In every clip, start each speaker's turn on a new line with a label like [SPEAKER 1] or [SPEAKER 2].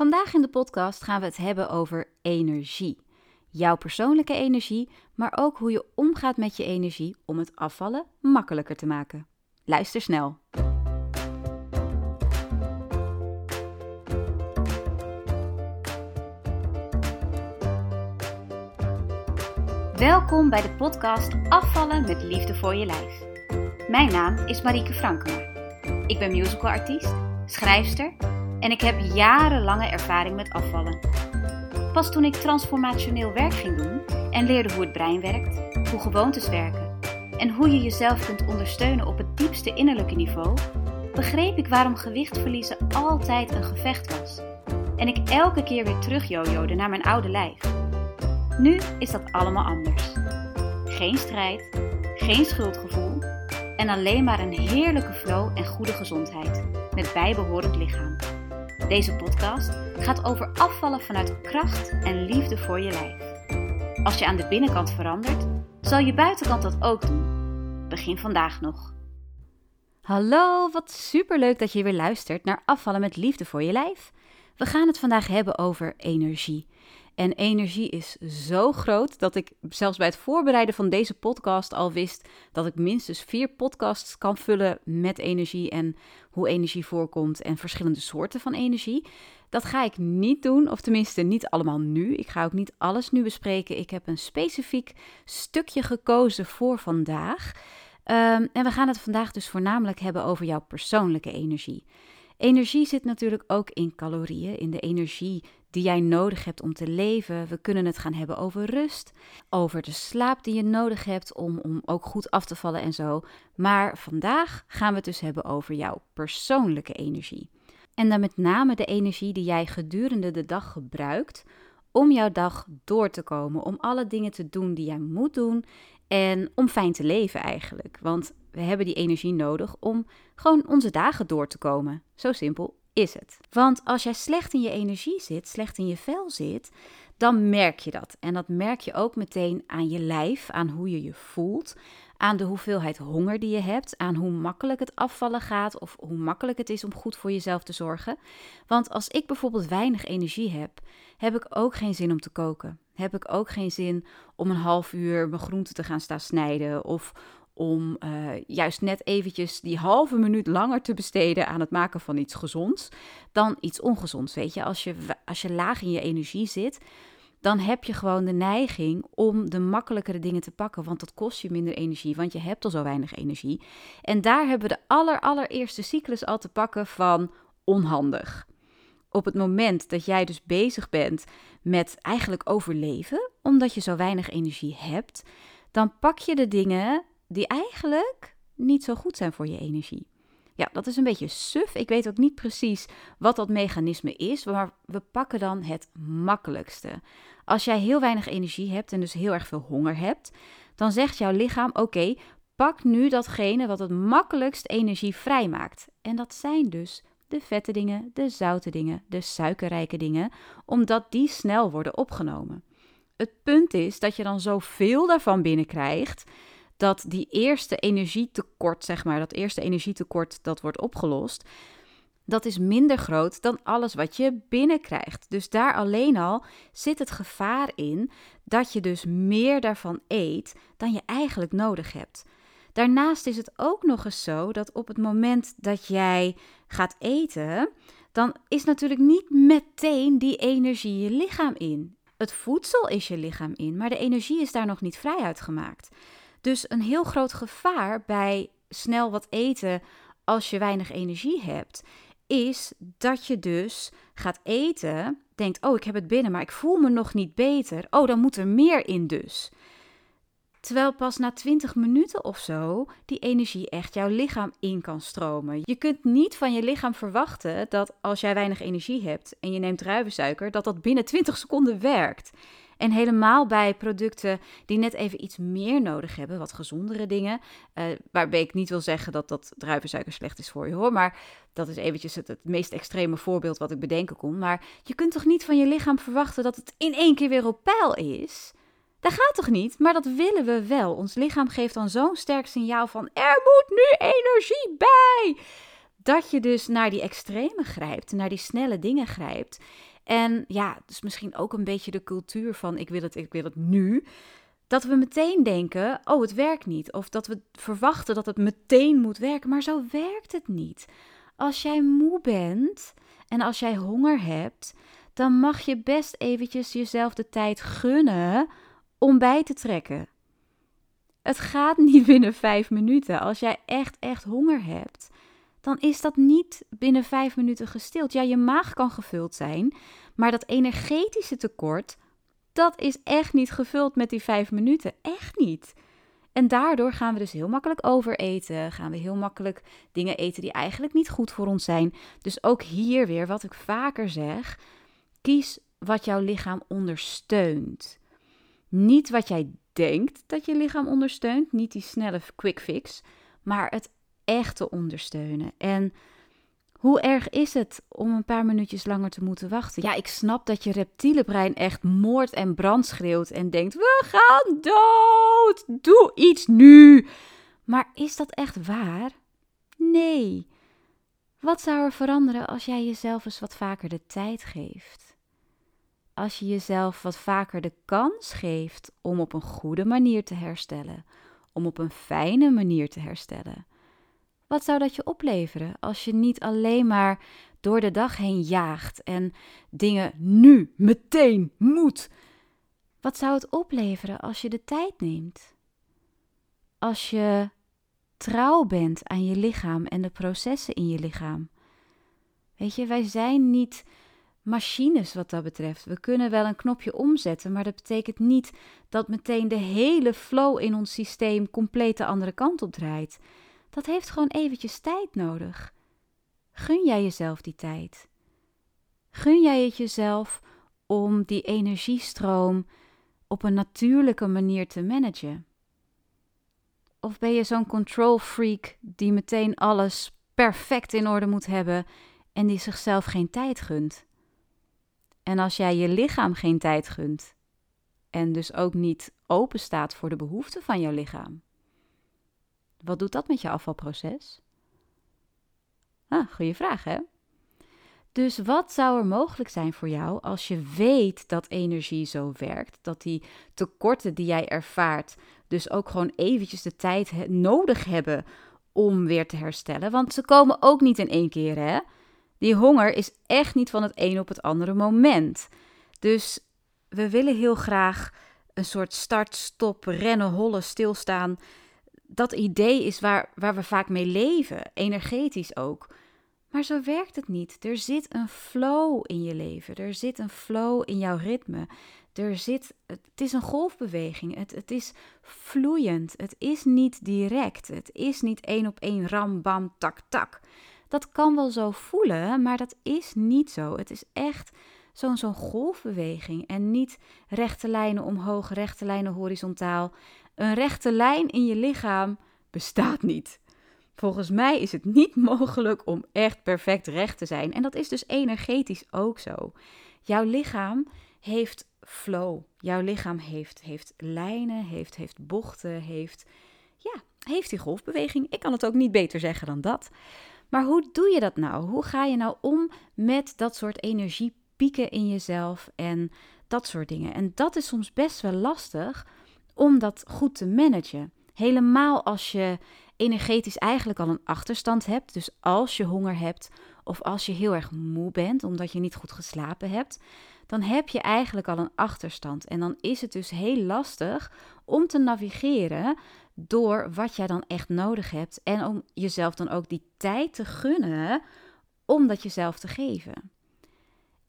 [SPEAKER 1] Vandaag in de podcast gaan we het hebben over energie. Jouw persoonlijke energie, maar ook hoe je omgaat met je energie om het afvallen makkelijker te maken. Luister snel. Welkom bij de podcast Afvallen met liefde voor je lijf. Mijn naam is Marieke Frankema. Ik ben musicalartiest, schrijfster en ik heb jarenlange ervaring met afvallen. Pas toen ik transformationeel werk ging doen en leerde hoe het brein werkt, hoe gewoontes werken en hoe je jezelf kunt ondersteunen op het diepste innerlijke niveau, begreep ik waarom gewicht verliezen altijd een gevecht was. En ik elke keer weer terug jojode naar mijn oude lijf. Nu is dat allemaal anders. Geen strijd, geen schuldgevoel en alleen maar een heerlijke flow en goede gezondheid met bijbehorend lichaam. Deze podcast gaat over afvallen vanuit kracht en liefde voor je lijf. Als je aan de binnenkant verandert, zal je buitenkant dat ook doen. Begin vandaag nog. Hallo, wat superleuk dat je weer luistert naar Afvallen met liefde voor je lijf. We gaan het vandaag hebben over energie. En energie is zo groot dat ik zelfs bij het voorbereiden van deze podcast al wist dat ik minstens vier podcasts kan vullen met energie en hoe energie voorkomt en verschillende soorten van energie. Dat ga ik niet doen, of tenminste niet allemaal nu. Ik ga ook niet alles nu bespreken. Ik heb een specifiek stukje gekozen voor vandaag. Um, en we gaan het vandaag dus voornamelijk hebben over jouw persoonlijke energie. Energie zit natuurlijk ook in calorieën, in de energie die jij nodig hebt om te leven. We kunnen het gaan hebben over rust, over de slaap die je nodig hebt om, om ook goed af te vallen en zo. Maar vandaag gaan we het dus hebben over jouw persoonlijke energie. En dan met name de energie die jij gedurende de dag gebruikt om jouw dag door te komen, om alle dingen te doen die jij moet doen en om fijn te leven eigenlijk. Want we hebben die energie nodig om gewoon onze dagen door te komen. Zo simpel is het. Want als jij slecht in je energie zit, slecht in je vel zit, dan merk je dat. En dat merk je ook meteen aan je lijf, aan hoe je je voelt, aan de hoeveelheid honger die je hebt, aan hoe makkelijk het afvallen gaat of hoe makkelijk het is om goed voor jezelf te zorgen. Want als ik bijvoorbeeld weinig energie heb, heb ik ook geen zin om te koken. Heb ik ook geen zin om een half uur mijn groenten te gaan staan snijden of om uh, juist net eventjes die halve minuut langer te besteden aan het maken van iets gezonds dan iets ongezonds. Weet je, als je, als je laag in je energie zit, dan heb je gewoon de neiging om de makkelijkere dingen te pakken, want dat kost je minder energie, want je hebt al zo weinig energie. En daar hebben we de aller, allereerste cyclus al te pakken van onhandig. Op het moment dat jij dus bezig bent met eigenlijk overleven, omdat je zo weinig energie hebt, dan pak je de dingen die eigenlijk niet zo goed zijn voor je energie. Ja, dat is een beetje suf. Ik weet ook niet precies wat dat mechanisme is, maar we pakken dan het makkelijkste. Als jij heel weinig energie hebt en dus heel erg veel honger hebt, dan zegt jouw lichaam: Oké, pak nu datgene wat het makkelijkst energie vrijmaakt. En dat zijn dus de vette dingen, de zoute dingen, de suikerrijke dingen, omdat die snel worden opgenomen. Het punt is dat je dan zoveel daarvan binnenkrijgt dat die eerste energietekort, zeg maar, dat eerste energietekort dat wordt opgelost, dat is minder groot dan alles wat je binnenkrijgt. Dus daar alleen al zit het gevaar in dat je dus meer daarvan eet dan je eigenlijk nodig hebt. Daarnaast is het ook nog eens zo dat op het moment dat jij gaat eten, dan is natuurlijk niet meteen die energie je lichaam in. Het voedsel is je lichaam in, maar de energie is daar nog niet vrij uitgemaakt. Dus een heel groot gevaar bij snel wat eten als je weinig energie hebt, is dat je dus gaat eten, denkt: Oh, ik heb het binnen, maar ik voel me nog niet beter. Oh, dan moet er meer in dus. Terwijl pas na 20 minuten of zo die energie echt jouw lichaam in kan stromen. Je kunt niet van je lichaam verwachten dat als jij weinig energie hebt en je neemt druivensuiker, dat dat binnen 20 seconden werkt. En helemaal bij producten die net even iets meer nodig hebben, wat gezondere dingen. Uh, waarbij ik niet wil zeggen dat dat druivensuiker slecht is voor je hoor. Maar dat is eventjes het, het meest extreme voorbeeld wat ik bedenken kon. Maar je kunt toch niet van je lichaam verwachten dat het in één keer weer op peil is? Dat gaat toch niet? Maar dat willen we wel. Ons lichaam geeft dan zo'n sterk signaal van er moet nu energie bij. dat je dus naar die extreme grijpt, naar die snelle dingen grijpt. En ja, dus misschien ook een beetje de cultuur van ik wil het, ik wil het nu. Dat we meteen denken, oh het werkt niet. Of dat we verwachten dat het meteen moet werken. Maar zo werkt het niet. Als jij moe bent en als jij honger hebt, dan mag je best eventjes jezelf de tijd gunnen om bij te trekken. Het gaat niet binnen vijf minuten. Als jij echt, echt honger hebt, dan is dat niet binnen vijf minuten gestild. Ja, je maag kan gevuld zijn, maar dat energetische tekort, dat is echt niet gevuld met die vijf minuten. Echt niet. En daardoor gaan we dus heel makkelijk overeten. Gaan we heel makkelijk dingen eten die eigenlijk niet goed voor ons zijn. Dus ook hier weer, wat ik vaker zeg: kies wat jouw lichaam ondersteunt. Niet wat jij denkt dat je lichaam ondersteunt, niet die snelle quick fix, maar het echte ondersteunen. En hoe erg is het om een paar minuutjes langer te moeten wachten? Ja, ik snap dat je reptiele brein echt moord en brand schreeuwt en denkt: we gaan dood! Doe iets nu! Maar is dat echt waar? Nee. Wat zou er veranderen als jij jezelf eens wat vaker de tijd geeft? Als je jezelf wat vaker de kans geeft om op een goede manier te herstellen, om op een fijne manier te herstellen. Wat zou dat je opleveren als je niet alleen maar door de dag heen jaagt en dingen nu, meteen, moet? Wat zou het opleveren als je de tijd neemt? Als je trouw bent aan je lichaam en de processen in je lichaam. Weet je, wij zijn niet machines wat dat betreft. We kunnen wel een knopje omzetten, maar dat betekent niet dat meteen de hele flow in ons systeem compleet de andere kant op draait dat heeft gewoon eventjes tijd nodig. Gun jij jezelf die tijd? Gun jij het jezelf om die energiestroom op een natuurlijke manier te managen? Of ben je zo'n control freak die meteen alles perfect in orde moet hebben en die zichzelf geen tijd gunt? En als jij je lichaam geen tijd gunt en dus ook niet open staat voor de behoeften van jouw lichaam, wat doet dat met je afvalproces? Ah, goede vraag hè? Dus wat zou er mogelijk zijn voor jou als je weet dat energie zo werkt, dat die tekorten die jij ervaart, dus ook gewoon eventjes de tijd nodig hebben om weer te herstellen? Want ze komen ook niet in één keer hè? Die honger is echt niet van het een op het andere moment. Dus we willen heel graag een soort start, stop, rennen, hollen, stilstaan dat idee is waar, waar we vaak mee leven, energetisch ook. Maar zo werkt het niet. Er zit een flow in je leven. Er zit een flow in jouw ritme. Er zit, het is een golfbeweging. Het, het is vloeiend. Het is niet direct. Het is niet één op één ram, bam, tak, tak. Dat kan wel zo voelen, maar dat is niet zo. Het is echt zo'n zo'n golfbeweging en niet rechte lijnen omhoog, rechte lijnen horizontaal. Een rechte lijn in je lichaam bestaat niet. Volgens mij is het niet mogelijk om echt perfect recht te zijn. En dat is dus energetisch ook zo. Jouw lichaam heeft flow. Jouw lichaam heeft, heeft lijnen, heeft, heeft bochten, heeft, ja, heeft die golfbeweging. Ik kan het ook niet beter zeggen dan dat. Maar hoe doe je dat nou? Hoe ga je nou om met dat soort energiepieken in jezelf en dat soort dingen? En dat is soms best wel lastig, om dat goed te managen. Helemaal als je energetisch eigenlijk al een achterstand hebt. Dus als je honger hebt of als je heel erg moe bent omdat je niet goed geslapen hebt, dan heb je eigenlijk al een achterstand. En dan is het dus heel lastig om te navigeren door wat jij dan echt nodig hebt. En om jezelf dan ook die tijd te gunnen om dat jezelf te geven.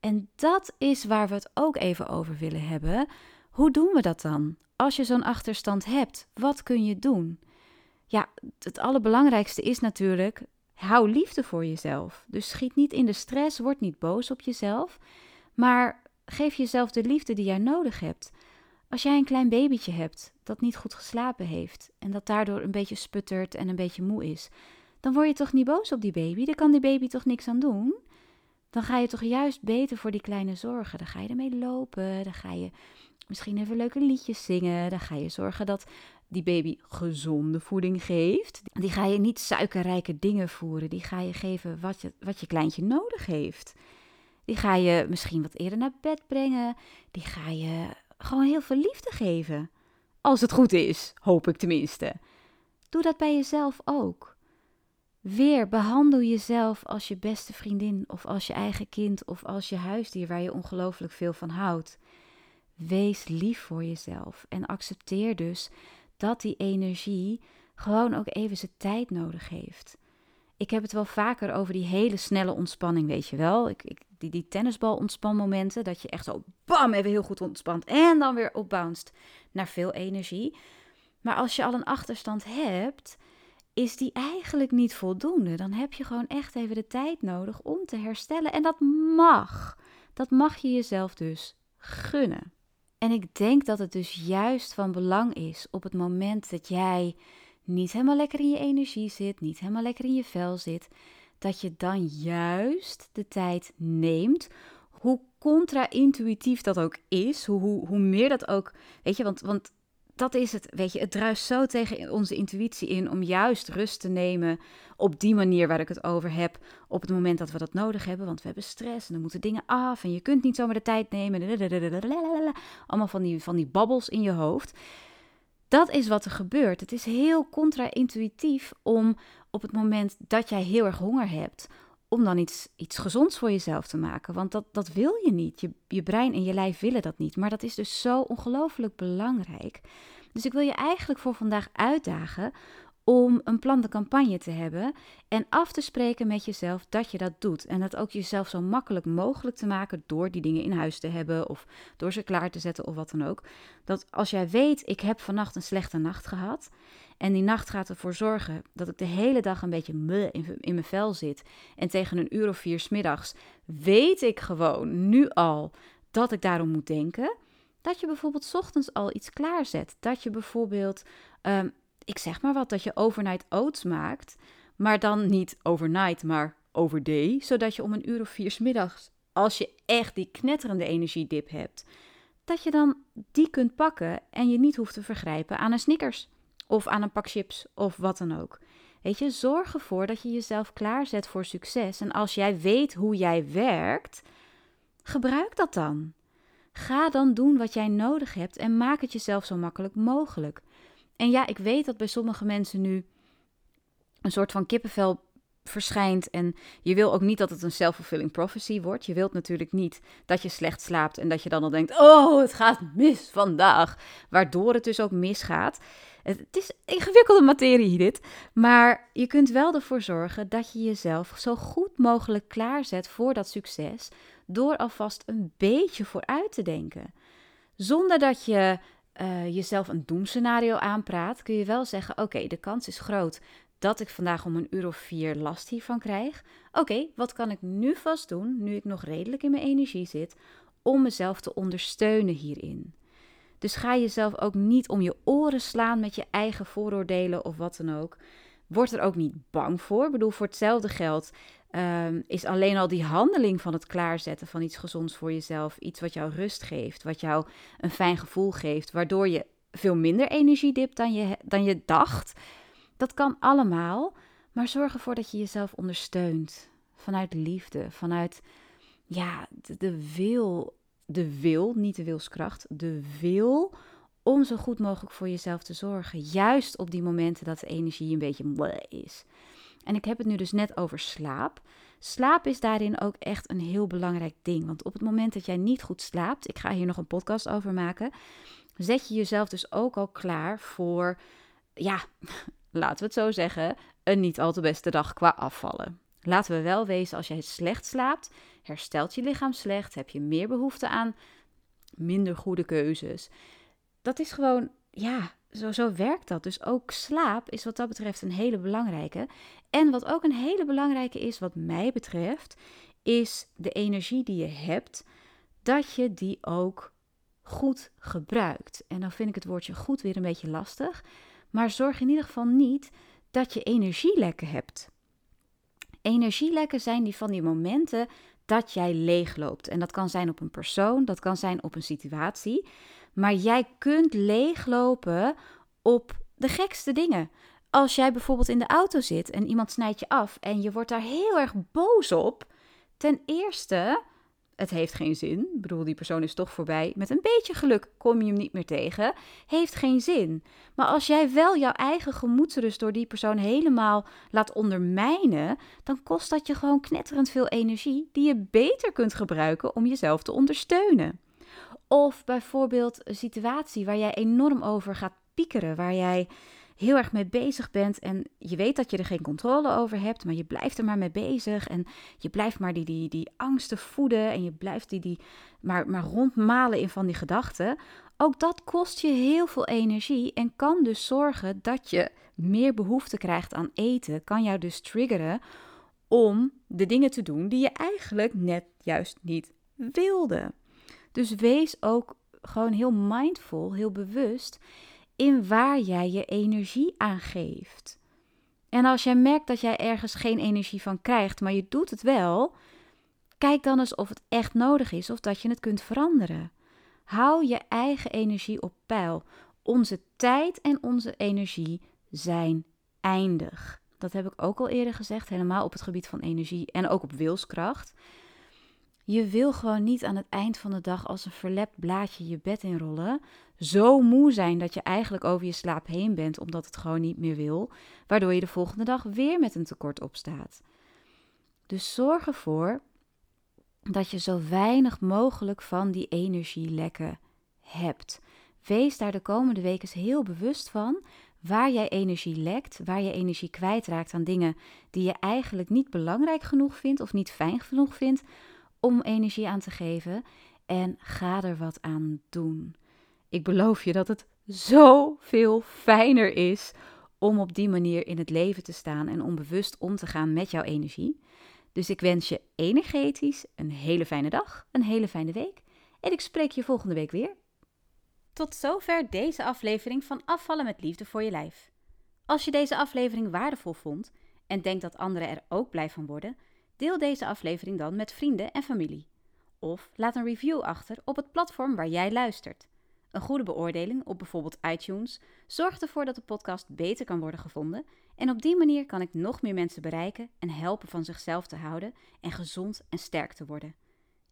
[SPEAKER 1] En dat is waar we het ook even over willen hebben. Hoe doen we dat dan? als je zo'n achterstand hebt, wat kun je doen? Ja, het allerbelangrijkste is natuurlijk, hou liefde voor jezelf. Dus schiet niet in de stress, word niet boos op jezelf, maar geef jezelf de liefde die jij nodig hebt. Als jij een klein babytje hebt dat niet goed geslapen heeft en dat daardoor een beetje sputtert en een beetje moe is, dan word je toch niet boos op die baby? Dan kan die baby toch niks aan doen? Dan ga je toch juist beter voor die kleine zorgen. Dan ga je ermee lopen, dan ga je misschien even leuke liedjes zingen. Dan ga je zorgen dat die baby gezonde voeding geeft. Die ga je niet suikerrijke dingen voeren. Die ga je geven wat je, wat je kleintje nodig heeft. Die ga je misschien wat eerder naar bed brengen. Die ga je gewoon heel veel liefde geven. Als het goed is, hoop ik tenminste. Doe dat bij jezelf ook. Weer behandel jezelf als je beste vriendin of als je eigen kind of als je huisdier waar je ongelooflijk veel van houdt. Wees lief voor jezelf en accepteer dus dat die energie gewoon ook even zijn tijd nodig heeft. Ik heb het wel vaker over die hele snelle ontspanning, weet je wel. Ik, ik, die, die tennisbal ontspanmomenten, dat je echt zo bam, even heel goed ontspant en dan weer opbouwt naar veel energie. Maar als je al een achterstand hebt, is die eigenlijk niet voldoende. Dan heb je gewoon echt even de tijd nodig om te herstellen. En dat mag. Dat mag je jezelf dus gunnen. En ik denk dat het dus juist van belang is op het moment dat jij niet helemaal lekker in je energie zit, niet helemaal lekker in je vel zit, dat je dan juist de tijd neemt. Hoe contra-intuïtief dat ook is, hoe, hoe, hoe meer dat ook. Weet je, want, want dat is het. Weet je, het druist zo tegen onze intuïtie in om juist rust te nemen op die manier waar ik het over heb. Op het moment dat we dat nodig hebben. Want we hebben stress en dan moeten dingen af. En je kunt niet zomaar de tijd nemen. Allemaal van die, van die babbels in je hoofd. Dat is wat er gebeurt. Het is heel contra-intuïtief om op het moment dat jij heel erg honger hebt, om dan iets, iets gezonds voor jezelf te maken. Want dat, dat wil je niet. Je, je brein en je lijf willen dat niet. Maar dat is dus zo ongelooflijk belangrijk. Dus ik wil je eigenlijk voor vandaag uitdagen om een plan de campagne te hebben en af te spreken met jezelf dat je dat doet. En dat ook jezelf zo makkelijk mogelijk te maken door die dingen in huis te hebben of door ze klaar te zetten of wat dan ook. Dat als jij weet, ik heb vannacht een slechte nacht gehad en die nacht gaat ervoor zorgen dat ik de hele dag een beetje me in, mijn vel zit en tegen een uur of vier smiddags weet ik gewoon nu al dat ik daarom moet denken. Dat je bijvoorbeeld ochtends al iets klaarzet. Dat je bijvoorbeeld ehm, ik zeg maar wat, dat je overnight oats maakt, maar dan niet overnight, maar overday, zodat je om een uur of vier middags, als je echt die knetterende energiedip hebt, dat je dan die kunt pakken en je niet hoeft te vergrijpen aan een Snickers of aan een pak chips of wat dan ook. Weet je, zorg ervoor dat je jezelf klaarzet voor succes. En als jij weet hoe jij werkt, gebruik dat dan. Ga dan doen wat jij nodig hebt en maak het jezelf zo makkelijk mogelijk. En ja, ik weet dat bij sommige mensen nu een soort van kippenvel verschijnt. En je wil ook niet dat het een self-fulfilling prophecy wordt. Je wilt natuurlijk niet dat je slecht slaapt en dat je dan al denkt: oh, het gaat mis vandaag. Waardoor het dus ook misgaat. Het is ingewikkelde materie dit. Maar je kunt wel ervoor zorgen dat je jezelf zo goed mogelijk klaarzet voor dat succes. Door alvast een beetje vooruit te denken. Zonder dat je uh, jezelf een doemscenario aanpraat, kun je wel zeggen: Oké, de kans is groot dat ik vandaag om een uur of vier last hiervan krijg. Oké, wat kan ik nu vast doen, nu ik nog redelijk in mijn energie zit, om mezelf te ondersteunen hierin? Dus ga jezelf ook niet om je oren slaan met je eigen vooroordelen of wat dan ook. Word er ook niet bang voor. Ik bedoel, voor hetzelfde geld um, is alleen al die handeling van het klaarzetten van iets gezonds voor jezelf iets wat jou rust geeft, wat jou een fijn gevoel geeft, waardoor je veel minder energie dipt dan je, dan je dacht. Dat kan allemaal, maar zorg ervoor dat je jezelf ondersteunt vanuit liefde, vanuit ja, de, de wil, de wil, niet de wilskracht, de wil om zo goed mogelijk voor jezelf te zorgen. Juist op die momenten dat de energie een beetje is. En ik heb het nu dus net over slaap. Slaap is daarin ook echt een heel belangrijk ding. Want op het moment dat jij niet goed slaapt, ik ga hier nog een podcast over maken, zet je jezelf dus ook al klaar voor, ja, laten we het zo zeggen, een niet al te beste dag qua afvallen. Laten we wel wezen, als jij slecht slaapt, herstelt je lichaam slecht, heb je meer behoefte aan minder goede keuzes. Dat is gewoon, ja, zo, zo werkt dat. Dus ook slaap is wat dat betreft een hele belangrijke. En wat ook een hele belangrijke is, wat mij betreft, is de energie die je hebt, dat je die ook goed gebruikt. En dan vind ik het woordje goed weer een beetje lastig. Maar zorg in ieder geval niet dat je energielekken hebt. Energielekken zijn die van die momenten dat jij leegloopt. En dat kan zijn op een persoon, dat kan zijn op een situatie. Maar jij kunt leeglopen op de gekste dingen. Als jij bijvoorbeeld in de auto zit en iemand snijdt je af en je wordt daar heel erg boos op. Ten eerste, het heeft geen zin. Ik bedoel, die persoon is toch voorbij. Met een beetje geluk kom je hem niet meer tegen. Heeft geen zin. Maar als jij wel jouw eigen gemoedsrust door die persoon helemaal laat ondermijnen, dan kost dat je gewoon knetterend veel energie die je beter kunt gebruiken om jezelf te ondersteunen. Of bijvoorbeeld een situatie waar jij enorm over gaat piekeren, waar jij heel erg mee bezig bent en je weet dat je er geen controle over hebt, maar je blijft er maar mee bezig en je blijft maar die, die, die angsten voeden en je blijft die, die maar, maar rondmalen in van die gedachten. Ook dat kost je heel veel energie en kan dus zorgen dat je meer behoefte krijgt aan eten, kan jou dus triggeren om de dingen te doen die je eigenlijk net juist niet wilde. Dus wees ook gewoon heel mindful, heel bewust in waar jij je energie aan geeft. En als jij merkt dat jij ergens geen energie van krijgt, maar je doet het wel, kijk dan eens of het echt nodig is of dat je het kunt veranderen. Hou je eigen energie op peil. Onze tijd en onze energie zijn eindig. Dat heb ik ook al eerder gezegd, helemaal op het gebied van energie en ook op wilskracht. Je wil gewoon niet aan het eind van de dag als een verlept blaadje je bed inrollen. Zo moe zijn dat je eigenlijk over je slaap heen bent omdat het gewoon niet meer wil. Waardoor je de volgende dag weer met een tekort opstaat. Dus zorg ervoor dat je zo weinig mogelijk van die energielekken hebt. Wees daar de komende weken heel bewust van waar jij energie lekt, waar je energie kwijtraakt aan dingen die je eigenlijk niet belangrijk genoeg vindt of niet fijn genoeg vindt om energie aan te geven en ga er wat aan doen. Ik beloof je dat het zoveel fijner is om op die manier in het leven te staan en om bewust om te gaan met jouw energie. Dus ik wens je energetisch een hele fijne dag, een hele fijne week en ik spreek je volgende week weer. Tot zover deze aflevering van Afvallen met Liefde voor je Lijf. Als je deze aflevering waardevol vond en denkt dat anderen er ook blij van worden, Deel deze aflevering dan met vrienden en familie. Of laat een review achter op het platform waar jij luistert. Een goede beoordeling op bijvoorbeeld iTunes zorgt ervoor dat de podcast beter kan worden gevonden en op die manier kan ik nog meer mensen bereiken en helpen van zichzelf te houden en gezond en sterk te worden.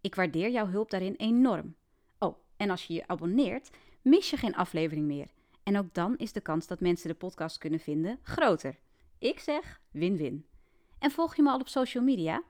[SPEAKER 1] Ik waardeer jouw hulp daarin enorm. Oh, en als je je abonneert, mis je geen aflevering meer. En ook dan is de kans dat mensen de podcast kunnen vinden groter. Ik zeg win-win. En volg je me al op social media?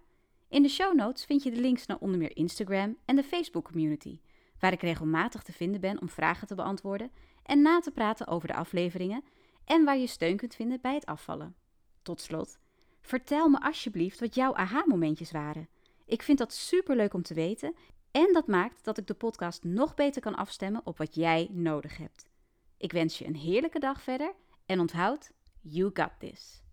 [SPEAKER 1] In de show notes vind je de links naar onder meer Instagram en de Facebook community, waar ik regelmatig te vinden ben om vragen te beantwoorden en na te praten over de afleveringen en waar je steun kunt vinden bij het afvallen. Tot slot, vertel me alsjeblieft wat jouw aha-momentjes waren. Ik vind dat superleuk om te weten en dat maakt dat ik de podcast nog beter kan afstemmen op wat jij nodig hebt. Ik wens je een heerlijke dag verder en onthoud, you got this.